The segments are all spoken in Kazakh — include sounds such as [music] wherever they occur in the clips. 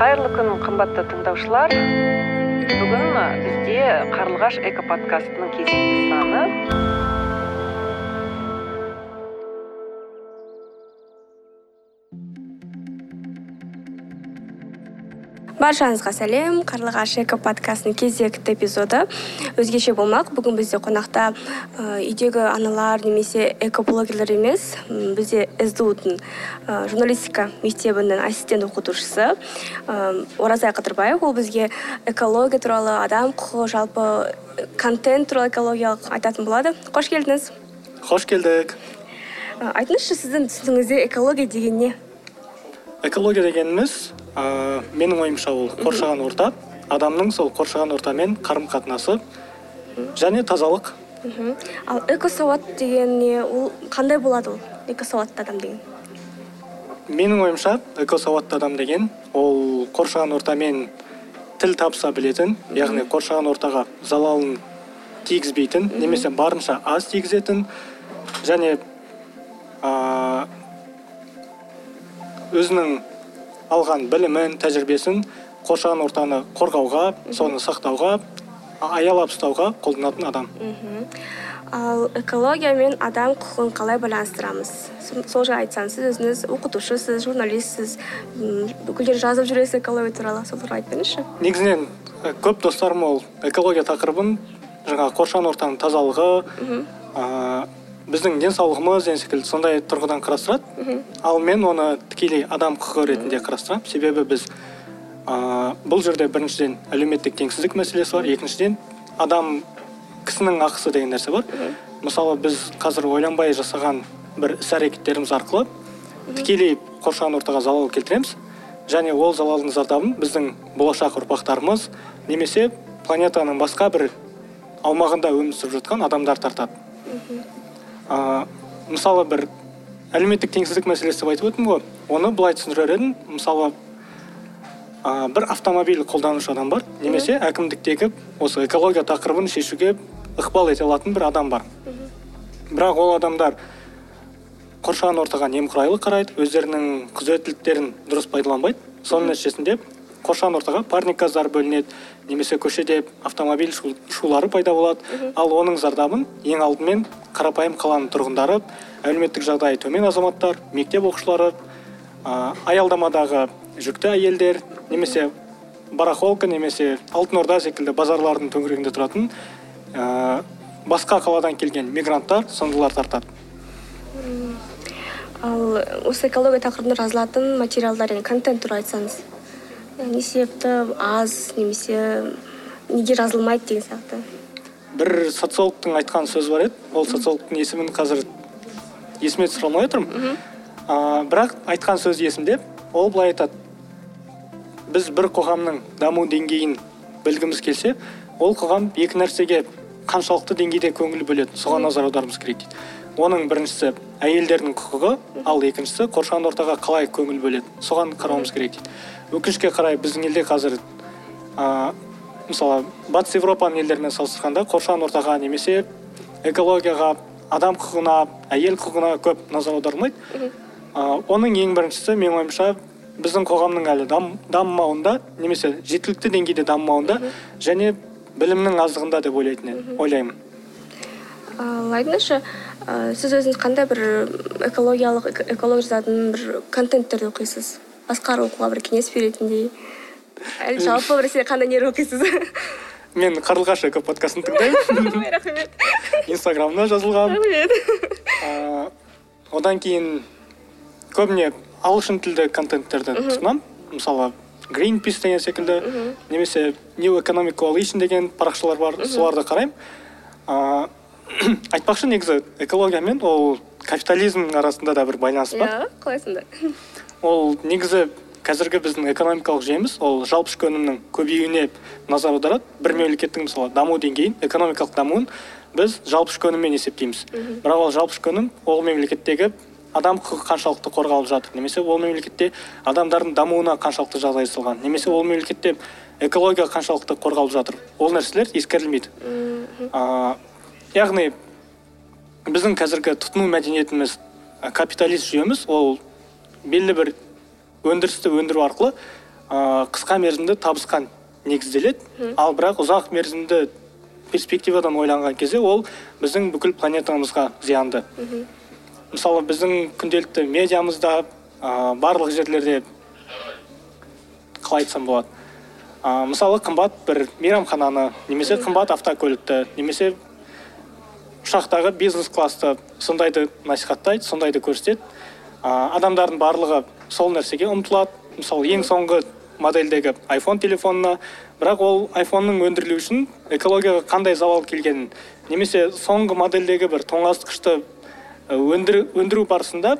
қайырлы күн қымбатты тыңдаушылар. Бүгін бізде қарлығаш экоподкастының кезекті саны баршаңызға сәлем. Қарлығаш эко подкастының кезекті эпизоды өзгеше болмақ. Бүгін бізде қонақта ә, үйдегі аналар немесе экоблогерлер емес бізде сду дың ә, журналистика мектебінің ассистент оқытушысы ә, оразай қыдырбаев ол бізге экология туралы адам құқығы жалпы контент туралы экологиялық айтатын болады. Қош келдіңіз. Қош келдік. Ә, айтыңызшы сіздің түсінігіңізде экология деген не экология дегеніміз ә, менің ойымша ол қоршаған орта. Адамның сол қоршаған ортамен қарым қатынасы және тазалық. Мхм. Ал экосауат деген не ол қандай болады ол? Экосауатты адам деген. Менің ойымша экосауатты адам деген ол қоршаған ортамен тіл табыса білетін яғни қоршаған ортаға залалын тигізбейтін немесе барынша аз тигізетін және ә, өзінің алған білімін тәжірибесін қоршаған ортаны қорғауға соны сақтауға аялап ұстауға қолданатын адам. Мхм ал экология мен адам құқығын қалай байланыстырамыз? Сол жайлы айтсаңыз сіз өзіңіз оқытушысыз журналистсіз бүкіл жазып жүресіз экология туралы сол туралы айтып беріңізші. Негізінен көп достарым ол экология тақырыбын жаңағы қоршаған ортаның тазалығы біздің денсаулығымыз деген секілді сондай тұрғыдан қарастырады. Ал мен оны тікелей адам құқығы ретінде қарастырамын. Себебі біз ә, бұл жерде біріншіден әлеуметтік теңсіздік мәселесі бар екіншіден адам кісінің ақысы деген нәрсе бар. Мысалы біз қазір ойланбай жасаған бір іс әрекеттеріміз арқылы тікелей қоршаған ортаға залал келтіреміз. Және ол залалдың зардабын біздің болашақ ұрпақтарымыз немесе планетаның басқа бір аумағында өмір сүріп жатқан адамдар тартады. Ә, мысалы бір әлеуметтік теңсіздік мәселесі деп айтып өттім ғой. Оны былай түсіндірер едім. Мысалы ә, бір автомобиль қолданушы адам бар. Немесе әкімдіктегі осы экология тақырыбын шешуге ықпал ете алатын бір адам бар. Бірақ ол адамдар қоршаған ортаға немқұрайлы қарайды. Өздерінің құзыреттіліктерін дұрыс пайдаланбайды. Соның нәтижесінде қоршаған ортаға парник газдар бөлінеді немесе көшеде автомобиль шулары пайда болады. Ал оның зардабын ең алдымен қарапайым қаланың тұрғындары әлеуметтік жағдайы төмен азаматтар мектеп оқушылары ә, аялдамадағы жүкті әйелдер немесе барахолка немесе алтын орда секілді базарлардың төңірегінде тұратын ә, басқа қаладан келген мигранттар сондайлар тартады. Ал осы экология тақырыбында жазылатын материалдар яғни контент туралы айтсаңыз. Не себепті аз немесе неге жазылмайды деген сияқты. Бір социологтың айтқан сөзі бар еді. Ол социологтың есімін қазір есіме түсіре алмай отырмын. Ә, бірақ айтқан сөзі есімде. Ол былай айтады. Біз бір қоғамның даму деңгейін білгіміз келсе ол қоғам екі нәрсеге қаншалықты деңгейде көңіл бөледі. Соған назар аударуымыз керек дейді. Оның біріншісі әйелдердің құқығы ал екіншісі қоршаған ортаға қалай көңіл бөледі. Соған қарауымыз керек дейді. Өкінішке қарай біздің елде қазір ә, мысалы батыс еуропаның елдерімен салыстырғанда қоршаған ортаға немесе экологияға адам құқығына әйел құқығына көп назар аударылмайды. Ә, оның ең біріншісі менің ойымша біздің қоғамның әлі дам, дамымауында немесе жеткілікті деңгейде дамымауында және білімнің аздығында деп ойлайтын ойлаймын. Ал айтыңызшы сіз өзіңіз қандай бір экологиялық экология жазатын бір контенттерді оқисыз? Басқалар оқуға бір кеңес беретіндей. Әлі жалпы біресе қандай нелер оқисыз? [laughs] Мен қарлығаш эко подкастын тыңдаймын. [laughs] Рахмет инстаграмда жазылған. Рахмет. Одан кейін көбіне ағылшын тілді контенттерді тұтынамын мысалы гринпис деген секілді. Немесе new economic coalition деген парақшалар бар. Соларды қараймын. [clears throat] Айтпақшы негізі экология мен ол капитализмнің арасында да бір байланыс бар. Иә қалай сонда ол негізі қазіргі біздің экономикалық жүйеміз ол жалпы ішкі өнімнің көбеюіне назар аударады. Бір мемлекеттің мысалы даму деңгейін экономикалық дамуын біз жалпы ішкі өніммен есептейміз. Бірақ ол жалпы ішкі өнім ол мемлекеттегі адам құқығы қаншалықты қорғалып жатыр немесе ол мемлекетте адамдардың дамуына қаншалықты жағдай жасалған немесе ол мемлекетте экология қаншалықты қорғалып жатыр. Ол нәрселер ескерілмейді. Ә, яғни біздің қазіргі тұтыну мәдениетіміз капиталист жүйеміз ол белгілі бір өндірісті өндіру арқылы ә, қысқа мерзімді табысқа негізделеді. Ал бірақ ұзақ мерзімді перспективадан ойланған кезде ол біздің бүкіл планетамызға зиянды. Мысалы біздің күнделікті медиамызда ә, барлық жерлерде қалай айтсам болады. Ә, мысалы қымбат бір мейрамхананы немесе қымбат автокөлікті немесе ұшақтағы бизнес классты сондайды насихаттайды сондайды көрсетеді. Ә, адамдардың барлығы сол нәрсеге ұмтылады. Мысалы ең соңғы модельдегі iphone телефонына. Бірақ ол айфонның өндірілуі үшін экологияға қандай залал келгенін немесе соңғы модельдегі бір тоңазытқышты ә, өндіру, өндіру барысында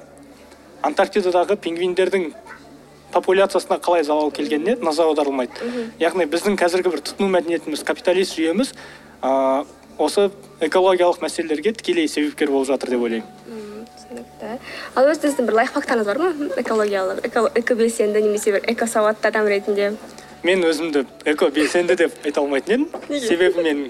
антарктидадағы пингвиндердің популяциясына қалай залал келгеніне назар аударылмайды. Яғни біздің қазіргі бір тұтыну мәдениетіміз капиталист жүйеміз ә, осы экологиялық мәселелерге тікелей себепкер болып жатыр деп ойлаймын. Ал өзіңіздің бір лайфхактарыңыз бар ма? Экологиялық эко- экобелсенді немесе бір экосауатты адам ретінде? Мен өзімді экобелсенді деп айта алмайтын едім. Себебі мен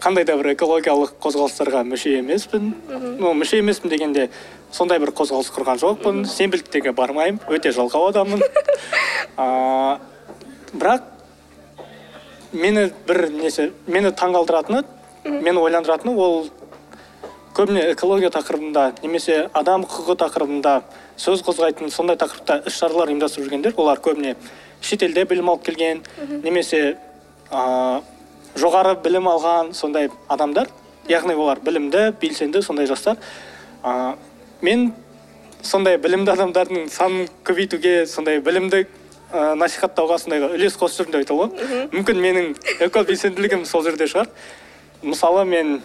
қандай да бір экологиялық қозғалыстарға мүше емеспін. Ну мүше емеспін дегенде сондай бір қозғалыс құрған жоқпын. Сенбіліктегі бармаймын. Өте жалқау адаммын. [laughs] А, бірақ мені бір несі мені таңғалдыратыны мені ойландыратыны ол көбіне экология тақырыбында немесе адам құқығы тақырыбында сөз қозғайтын сондай тақырыпта іс шаралар ұйымдастырып жүргендер олар көбіне шетелде білім алып келген немесе а, жоғары білім алған сондай адамдар. Яғни олар білімді белсенді сондай жастар. А, мен сондай білімді адамдардың санын көбейтуге сондай білімді ә, насихаттауға сондайға үлес қосып жүрмін деп айта аламын мүмкін менің экобелсенділігім сол жерде шығар. Мысалы мен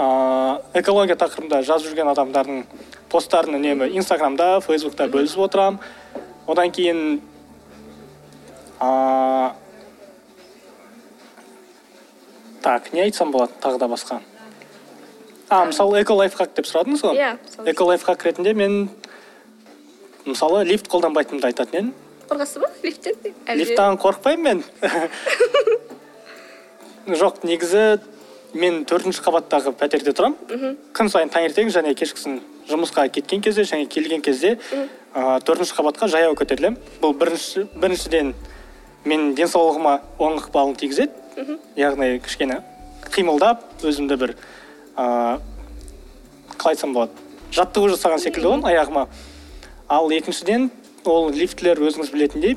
ә, экология тақырыбында жазып жүрген адамдардың посттарын үнемі инстаграмда фейсбукта бөлісіп отырамын одан кейін ә, так не айтсам болады тағы да басқа. А мысалы эко лайфхак деп сұрадыңыз ғой? Иә, эко лайфхак ретінде мен мысалы лифт қолданбайтынымды айтатын едім. Қорқасыз ба? Лифттен әлде? Лифттан қорықпаймын мен. [laughs] Жоқ негізі мен төртінші қабаттағы пәтерде тұрамын. Күн сайын таңертең және кешкісін жұмысқа кеткен кезде және келген кезде ә, төртінші қабатқа жаяу көтерілемін. Бұл бірінші біріншіден менің денсаулығыма оң ықпалын тигізеді. Яғни кішкене қимылдап өзімді бір ә, қалай айтсам болады жаттығу жасаған секілді боламын аяғыма. Ал екіншіден ол лифтілер өзіңіз білетіндей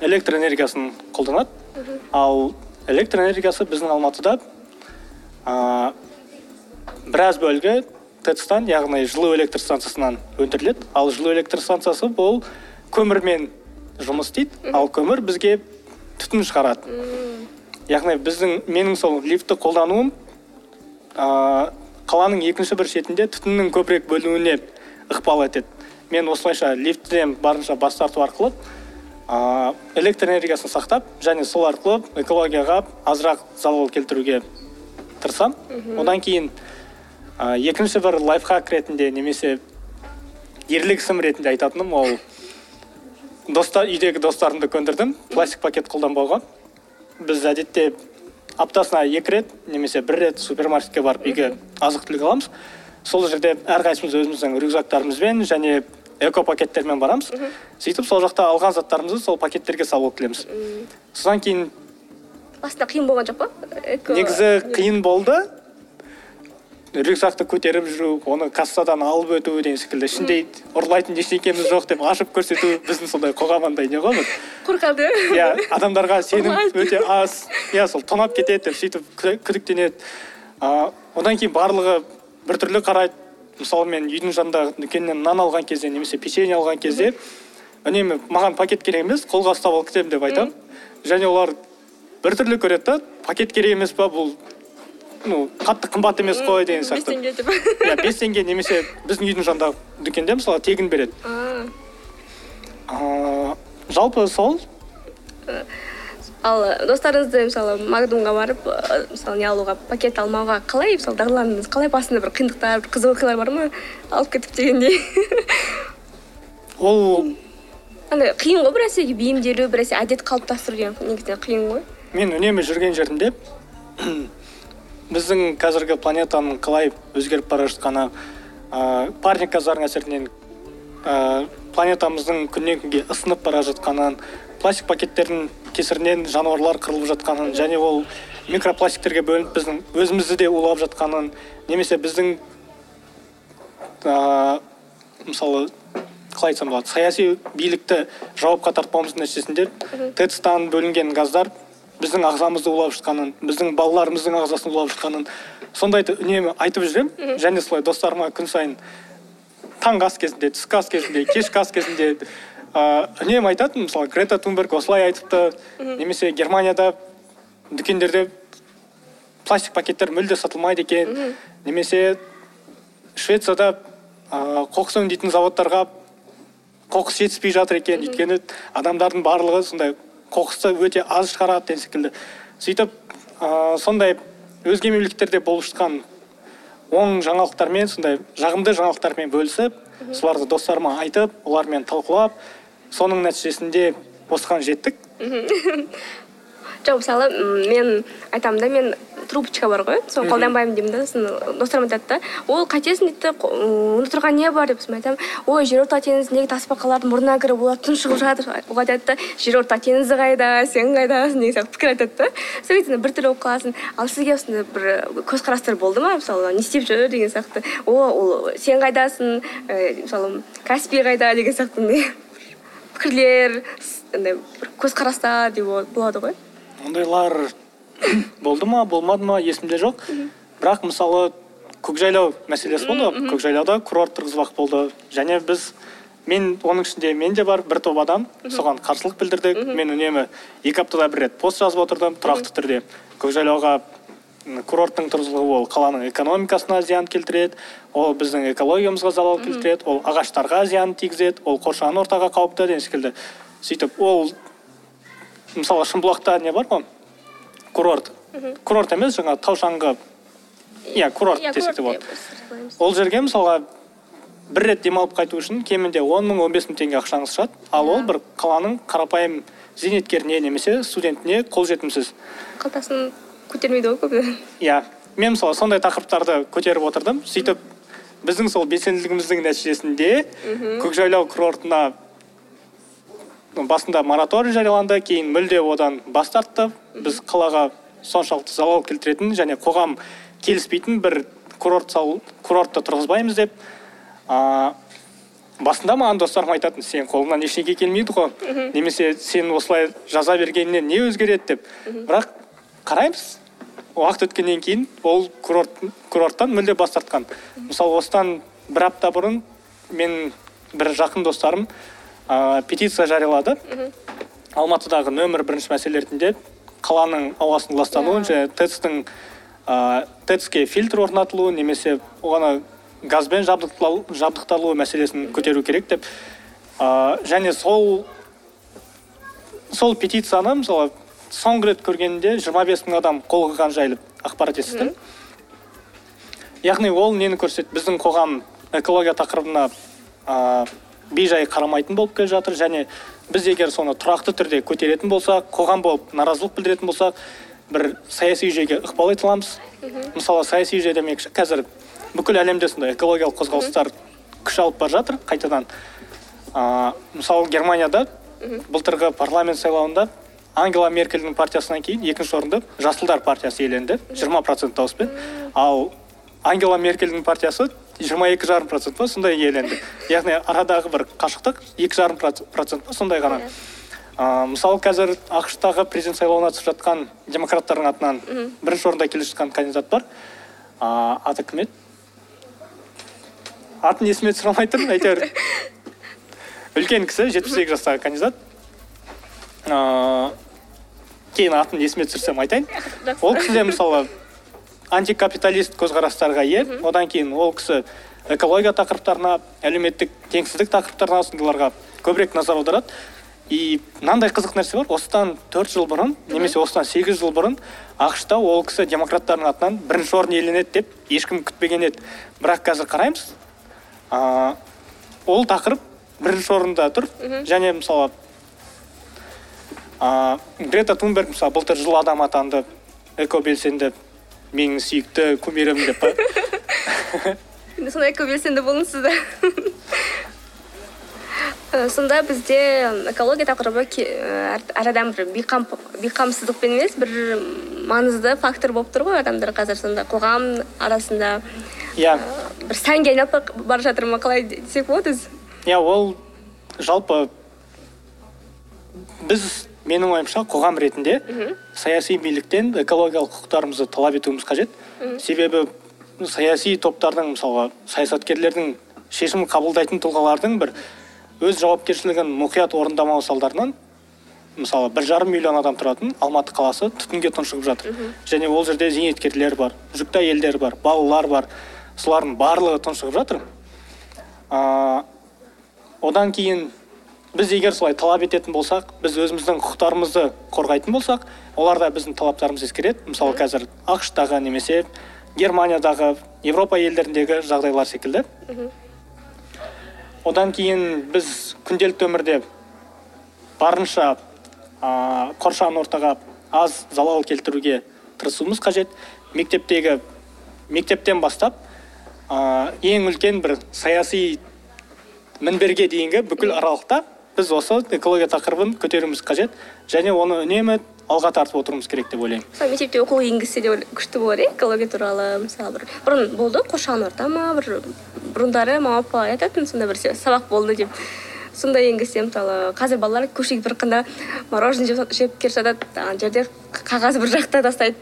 электр энергиясын қолданады. Ал электр энергиясы біздің алматыда ә, біраз бөлігі тэц тан яғни жылу электр станциясынан өндіріледі. Ал жылу электр станциясы бұл көмірмен жұмыс істейді. Ал көмір бізге түтін шығарады. Яғни біздің менің сол лифтті қолдануым ә, қаланың екінші бір шетінде түтіннің көбірек бөлінуіне ықпал етеді. Мен осылайша лифттен барынша бас тарту арқылы ә, электр энергиясын сақтап және сол арқылы экологияға азырақ залал келтіруге тырысамын одан кейін ә, екінші бір лайфхак ретінде немесе ерлік ісім ретінде айтатыным ол достар үйдегі достарымды көндірдім пластик пакет қолданбауға. Біз әдетте аптасына екі рет немесе бір рет супермаркетке барып үйге азық түлік аламыз. Сол жерде әрқайсымыз өзіміздің рюкзактарымызбен және эко пакеттермен барамыз. Сөйтіп сол жақта алған заттарымызды сол пакеттерге салып алып келеміз содан кейін басында қиын болған жоқ па? Эко негізі қиын болды. Рюкзакты көтеріп жүру оны кассадан алып өту деген секілді. Ішінде ұрлайтын ештеңкеміз жоқ деп ашып көрсету біздің сондай қоғам андай не ғой бір қорқады. Иә адамдарға сенім өте аз. Иә сол тонап кетеді деп сөйтіп күдік- күдіктенеді. А, одан кейін барлығы біртүрлі қарайды. Мысалы мен үйдің жанындағы дүкеннен нан алған кезде немесе печенье алған кезде үнемі маған пакет керек емес қолға ұстап алып кетемін деп айтамын. Және олар біртүрлі көреді да пакет керек емес па бұл ну қатты қымбат емес қой деген бес сияқты. теңге деп. Иә бес теңге немесе біздің үйдің жанындағы дүкенде мысалы тегін береді. А, жалпы сол? Ал достарыңызды мысалы магдумға барып ы, мысалы не алуға пакет алмауға қалай мысалы дағдыландыңыз? Қалай басында бір қиындықтар бір қызық оқиғалар бар ма? Алып кетіп дегендей. [laughs] Ол андай қиын ғой бір нәрсеге бейімделу бір нәрсе әдет қалыптастыру деген негізінен қиын ғой. Мен үнемі жүрген жерімде [clears throat] біздің қазіргі планетаның қалай өзгеріп бара жатқаны ә, парник газдардың әсерінен ә, планетамыздың күннен күнге ысынып бара жатқанын пластик пакеттердің кесірінен жануарлар қырылып жатқанын және ол микропластиктерге бөлініп біздің өзімізді де улап жатқанын немесе біздің ә, мысалы қалай айтсам болады саяси билікті жауапқа тартпауымыздың нәтижесінде тэц-тан бөлінген газдар біздің ағзамызды улап жатқанын біздің балаларымыздың ағзасын улап жатқанын сондайды үнемі айтып жүремін және солай достарыма күн сайын таңғы ас кезінде түскі ас кезінде кешкі ас кезінде ыыы үнемі айтатынмын. Мысалы грета тунберг осылай айтыпты. Немесе германияда дүкендерде пластик пакеттер мүлде сатылмайды екен. Немесе швецияда ыыы қоқыс өңдейтін заводтарға қоқыс жетіспей жатыр екен. Өйткені адамдардың барлығы сондай қоқысты өте аз шығарады деген секілді. Сөйтіп ыыы сондай өзге мемлекеттерде болып жатқан оң жаңалықтармен сондай жағымды жаңалықтармен бөлісіп соларды достарыма айтып олармен талқылап соның нәтижесінде осыған жеттік. [laughs] Жоқ мысалы мен айтамын да мен трубочка бар ғой соны қолданбаймын деймін да сосын достарым айтады да. Ол қайтесің дейді да «Қо- м, онда тұрған не бар деп сосын мен айтамын ой жерорта теңізіндегі тасбақалардың мұрнына кіріп олар тұншығып жатыр. Ол айтады да жерорта теңізі қайда сен қайдасың деген сияқты пікір айтады да. Кезде біртүрлі болып қаласың. Ал сізге осындай бір көзқарастар болды ма? Мысалы не істеп жүр деген сияқты. О ол сен қайдасың? Ә, мысалы каспий қайда деген сияқты пікірлер андай бір көзқарастар деп болады ғой. Ондайлар [coughs] болды ма болмады ма есімде жоқ. Бірақ мысалы көкжайлау мәселесі болды. Көкжайлауда курорт тұрғызбақ болды. Және біз мен оның ішінде мен де бар бір топ адам. Соған қарсылық білдірдік. Мен үнемі екі аптада бір рет пост жазып отырдым тұрақты түрде. Көкжайлауға курорттың тұрғызылуы ол қаланың экономикасына зиян келтіреді ол біздің экологиямызға залал келтіреді ол ағаштарға зиян тигізеді ол қоршаған ортаға қауіпті деген секілді сөйтіп ол мысалы шымбұлақта не бар ғой? Курорт. Курорт емес жаңағы тау шаңғы иә курорт Иә, десек те болады. ол жерге мысалға бір рет демалып қайту үшін кемінде он мың он бес мың теңге ақшаңыз шығады. Ал ол бір қаланың қарапайым зейнеткеріне немесе студентіне қолжетімсіз қалтасын көтермейді ғой көбі. Иә. Мен мысалы сондай тақырыптарды көтеріп отырдым. Сөйтіп біздің сол белсенділігіміздің нәтижесінде көкжайлау курортына басында мораторий жарияланды кейін мүлде одан бас тартты. Біз қалаға соншалықты залал келтіретін және қоғам келіспейтін бір курорт салу курортты тұрғызбаймыз деп. А, басында маған достарым айтатын сен қолыңнан ештеңе келмейді ғой немесе сен осылай жаза бергеннен не өзгереді? деп. Бірақ қараймыз. Уақыт өткеннен кейін ол курорт курорттан мүлде бас тартқан. Мысалы осыдан бір апта бұрын мен бір жақын достарым ә, петиция жариялады. Алматыдағы нөмір бірінші мәселе ретінде қаланың ауасының ластануын және тэц-тің ә, тэц-ке фильтр орнатылуы немесе оған газбен жабдықталу, жабдықталуы мәселесін көтеру керек деп ә, және сол сол петицияны мысалы соңғы рет көргенде 25 мың адам қол қойған жайлы ақпарат естідім. Яғни ол нені көрсетеді біздің қоғам экология тақырыбына ә, бейжай қарамайтын болып келе жатыр. Және біз егер соны тұрақты түрде көтеретін болсақ қоғам болып наразылық білдіретін болсақ бір саяси жүйеге ықпал ете аламыз. Мысалы саяси жүйе демекші қазір бүкіл әлемде сондай экологиялық қозғалыстар күш алып бара жатыр қайтадан. Ә, мысалы германияда былтырғы парламент сайлауында ангела меркельдің партиясынан кейін екінші орынды жасылдар партиясы иеленді 20 процент дауыспен. Ал ангела меркельдің партиясы 22 жарым процент па сондай иеленді. Яғни арадағы бір қашықтық екі жарым процент па сондай ғана. Ә, мысалы қазір ақш тағы президент сайлауына түсіп жатқан демократтардың атынан бірінші орында келе жатқан кандидат бар. Ә, аты кім еді? Атын есіме түсіре алмай тұрмын әйтеуір. [laughs] Үлкен кісі жетпіс сегіз жастағы кандидат. Ыыы кейін атын есіме түсірсем айтайын. Ол кісі де мысалы антикапиталист көзқарастарға ие. Одан кейін ол кісі экология тақырыптарына әлеуметтік теңсіздік тақырыптарына сондайларға көбірек назар аударады. И мынандай қызық нәрсе бар. Осыдан төрт жыл бұрын немесе осыдан сегіз жыл бұрын ақшта ол кісі демократтардың атынан бірінші орын иеленеді деп ешкім күтпеген еді. Бірақ қазір қараймыз. Ол тақырып бірінші орында тұр. Және мысалы ыыы грета тунберг мысалы былтыр жыл адам атанды экобелсенді менің сүйікті кумирім деп па сондай де Э, сонда бізде экология тақырыбы әр адам бір бейқам бейқамсыздықпен емес бір маңызды фактор болып тұр ғой адамдар қазір сонда қоғам арасында иә бір сәнге айналып бара жатыр ма қалай десек болады өзі иә ол жалпы біз менің ойымша қоғам ретінде саяси биліктен экологиялық құқықтарымызды талап етуіміз қажет. Себебі саяси топтардың мысалға саясаткерлердің шешім қабылдайтын тұлғалардың бір өз жауапкершілігін мұқият орындамау салдарынан мысалы бір жарым миллион адам тұратын алматы қаласы түтінге тұншығып жатыр. Және ол жерде зейнеткерлер бар жүкті әйелдер бар балалар бар солардың барлығы тұншығып жатыр. А, одан кейін біз егер солай талап ететін болсақ біз өзіміздің құқықтарымызды қорғайтын болсақ олар да біздің талаптарымызды ескереді. Мысалы қазір ақш тағы немесе германиядағы европа елдеріндегі жағдайлар секілді. Одан кейін біз күнделікті өмірде барынша а, қоршаған ортаға аз залал келтіруге тырысуымыз қажет. Мектептегі мектептен бастап а, ең үлкен бір саяси мінберге дейінгі бүкіл аралықта біз осы экология тақырыбын көтеруіміз қажет және оны үнемі алға тартып отыруымыз керек деп ойлаймын. Мысалы мектепте оқуға енгізсе де күшті болар иә экология туралы мысалы бір бұрын болды қоршаған орта ма бір бұрындары мама папа айтатын сонда бір сабақ болды деп. Сондай енгізсе мысалы қазір балалар көшеге бір қында мороженое жеп- жеп келе жатады ана жерде қағаз бір жақта тастайды.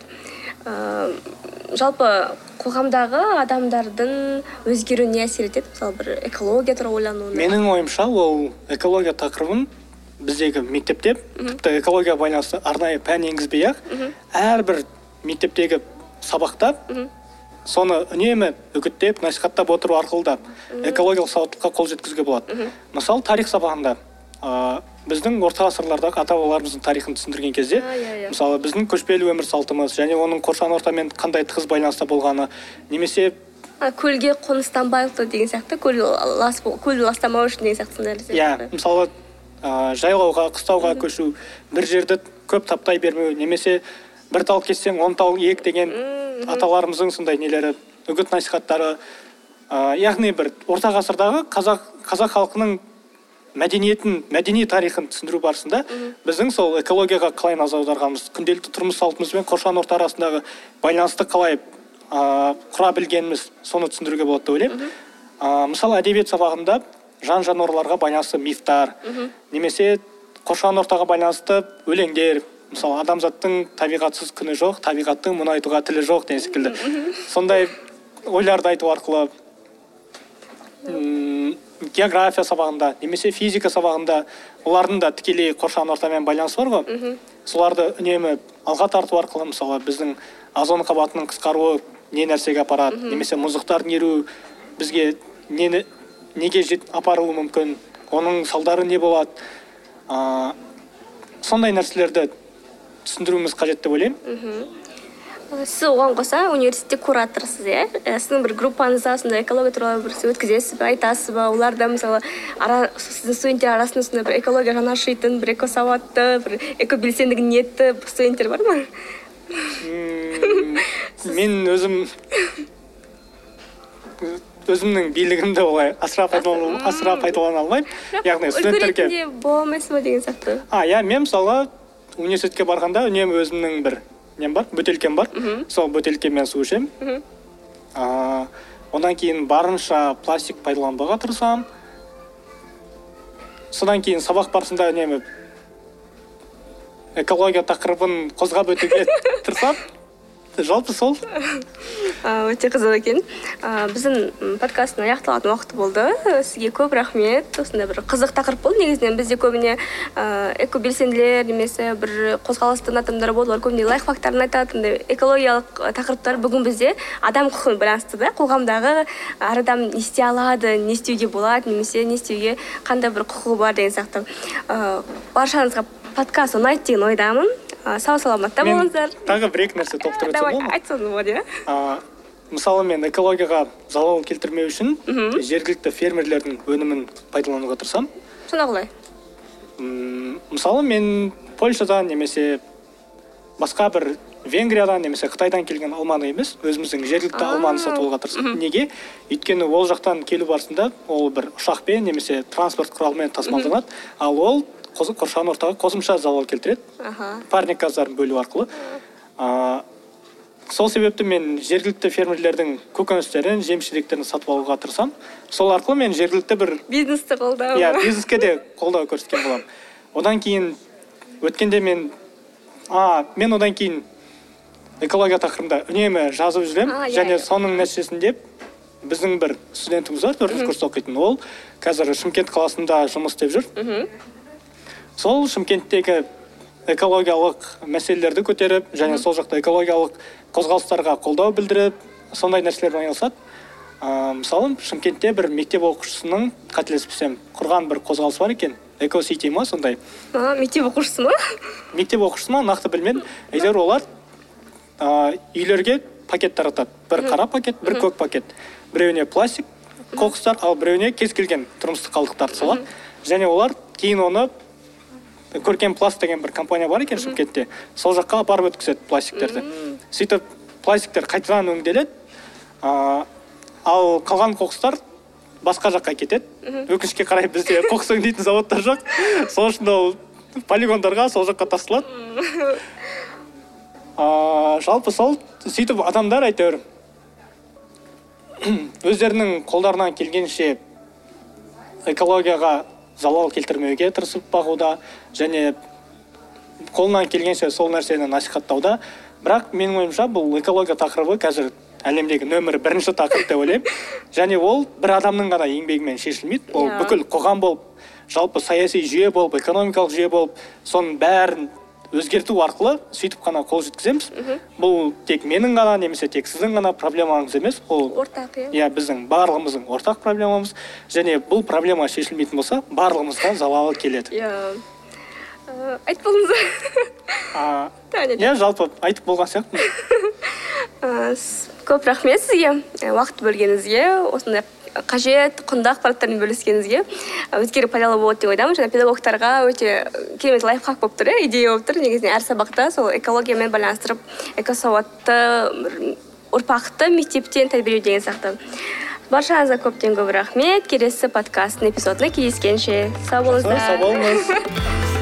Ыыы жалпы қоғамдағы адамдардың өзгеруіне әсер етеді. Мысалы бір экология туралы ойлануына. Менің ойымша ол экология тақырыбын біздегі мектепте тіпті экологияға байланысты арнайы пән енгізбей ақ әрбір мектептегі сабақта соны үнемі үгіттеп насихаттап отыру арқылы да экологиялық сауаттылыққа қол жеткізуге болады. Мысалы тарих сабағында. Ыыы біздің орта ғасырлардағы ата бабаларымыздың тарихын түсіндірген кезде иә, иә. мысалы біздің көшпелі өмір салтымыз және оның қоршаған ортамен қандай тығыз байланыста болғаны немесе А, көлге қоныстанбайлықты деген сияқты көл лас бол- көл ластамау үшін деген сияқты сондай нәрсе иә мысалы ә, жайлауға қыстауға көшу бір жерді көп таптай бермеу немесе бір тал кессең он тал ек деген аталарымыздың сондай нелері үгіт насихаттары ә, яғни бір орта ғасырдағы қазақ қазақ халқының мәдениетін мәдени тарихын түсіндіру барысында біздің сол экологияға қалай назар аударғанымыз күнделікті тұрмыс салтымыз бен қоршаған орта арасындағы байланысты қалай ә, құра білгеніміз соны түсіндіруге болады деп ойлаймын. Ә, мысалы әдебиет сабағында жан жануарларға байланысты мифтар немесе қоршаған ортаға байланысты өлеңдер. Мысалы адамзаттың табиғатсыз күні жоқ табиғаттың мұны айтуға тілі жоқ деген секілді. Сондай ойларды айту арқылы география сабағында немесе физика сабағында олардың да тікелей қоршаған ортамен байланысы бар ғой соларды үнемі алға тарту арқылы мысалы біздің озон қабатының қысқаруы не нәрсеге апарады немесе мұздықтардың еруі бізге нені неге жет, апаруы мүмкін оның салдары не болады. А, сондай нәрселерді түсіндіруіміз қажет деп ойлаймын. Сіз оған қоса университетте кураторсыз иә? Сіздің бір группаңызда сондай экология туралы бір өткізесіз ба айтасыз ба? Оларда мысалы ара, сіздің студенттер арасында сондай бір экология жаны ашитын бір экосауатты бір экобелсендігі ниетті студенттер бар ма? М, мен өзім өзімнің билігімді олай асыра асыра пайдалана алмаймын. Яғни студенттерге бола алмайсыз ба деген сияқты? А иә мен мысалға университетке барғанда үнемі өзімнің бір нем бар? Бөтелкем бар. Сол бөтелкеммен су ішемін Мгм. а, одан кейін барынша пластик пайдаланбауға тырысамын. Содан кейін сабақ барысында үнемі экология тақырыбын қозғап өтуге [laughs] тырысамын. Жалпы сол. [laughs] Өте қызық екен. Біздің подкасттың аяқталатын уақыты болды. Сізге көп рахмет. Осындай бір қызық тақырып болды. Негізінен бізде көбіне ә, экобелсенділер немесе бір қозғалыстың адамдары болды. Олар көбіне лайфхактарын айтады. Андай экологиялық тақырыптар бүгін бізде адам құқығына байланысты да. Қоғамдағы әр адам не істей алады не істеуге болады немесе не істеуге қандай бір құқығы бар деген сияқты. Ә, баршаңызға подкаст ұнайды деген ойдамын. Сау саламатта болыңыздар. тағы бір екі нәрсе толықтыра өтсем давай айтсаңыз болады иә мысалы мен экологияға залал келтірмеу үшін жергілікті фермерлердің өнімін пайдалануға тырысамын сонда қалай? Мысалы мен польшадан немесе басқа бір венгриядан немесе қытайдан келген алманы емес өзіміздің жергілікті алманы сатып алуға тырысады неге? Өйткені ол жақтан келу барысында ол бір ұшақпен немесе транспорт құралымен тасымалданады. Ал ол қоршаған ортаға қосымша залал келтіреді. Аха. Парник газдарын бөлу арқылы. А, сол себепті мен жергілікті фермерлердің көкөністерін жеміс жидектерін сатып алуға тырысамын. Сол арқылы мен жергілікті бір бизнесті қолдау. Иә бизнеске де қолдау көрсеткен боламын. Одан кейін өткенде мен а мен одан кейін экология тақырыбында үнемі жазып жүремін. Иә, және иә. соның нәтижесінде біздің бір студентіміз бар төртінші курста оқитын ол. Қазір шымкент қаласында жұмыс істеп жүр. Мхм сол шымкенттегі экологиялық мәселелерді көтеріп және сол жақта экологиялық қозғалыстарға қолдау білдіріп сондай нәрселермен айналысады. Ә, мысалы шымкентте бір мектеп оқушысының қателеспесем құрған бір қозғалысы бар екен экосити ма сондай? А мектеп оқушысы ма? Мектеп оқушысы ма нақты білмедім. Әйтеуір олар ә, үйлерге пакет таратады. Бір қара пакет бір көк пакет. Біреуіне пластик қоқыстар ал біреуіне кез келген тұрмыстық қалдықтарды салады. Және олар кейін оны көркем пласт деген бір компания бар екен шымкентте. Сол жаққа апарып өткізеді пластиктерді. Сөйтіп пластиктер қайтадан өңделеді ә, ал қалған қоқыстар басқа жаққа кетеді. Өкінішке қарай бізде [laughs] қоқыс өңдейтін заводтар жоқ. Сол үшін ол полигондарға сол жаққа тасталады. А, жалпы сол сөйтіп адамдар әйтеуір [clears throat] өздерінің қолдарынан келгенше экологияға залал келтірмеуге тырысып бағуда және қолынан келгенше сол нәрсені насихаттауда. Бірақ менің ойымша бұл экология тақырыбы қазір әлемдегі нөмір бірінші тақырып деп ойлаймын. [laughs] Және ол бір адамның ғана еңбегімен шешілмейді. Ол Иә. бүкіл қоғам болып жалпы саяси жүйе болып экономикалық жүйе болып соның бәрін өзгерту арқылы сөйтіп қана қол жеткіземіз. Бұл тек менің ғана немесе тек сіздің ғана проблемаңыз емес ол ортақ иә? иә біздің барлығымыздың ортақ проблемамыз. Және бұл проблема шешілмейтін болса барлығымызға залалы келеді. Иә. Ә, айтып болдыңыз а, Таня. иә жалпы айтып болған сияқтымын [laughs] Ә, с- көп рахмет сізге. Ә, уақыт бөлгеніңізге. Осындай қажет құнды ақпараттармен бөліскеніңізге. Ә, өздері пайдалы болады деп ойлаймын және педагогтарға өте керемет лайфхак болып тұр иә идея болып тұр. Негізінен әр сабақта сол экологиямен байланыстырып экосауатты ұрпақты мектептен тәрбиелеу деген сияқты. Баршаңызға көптен көп рахмет. Келесі подкасттың эпизодына кездескенше. Сау болыңыздар. Сау болыңыз. [laughs]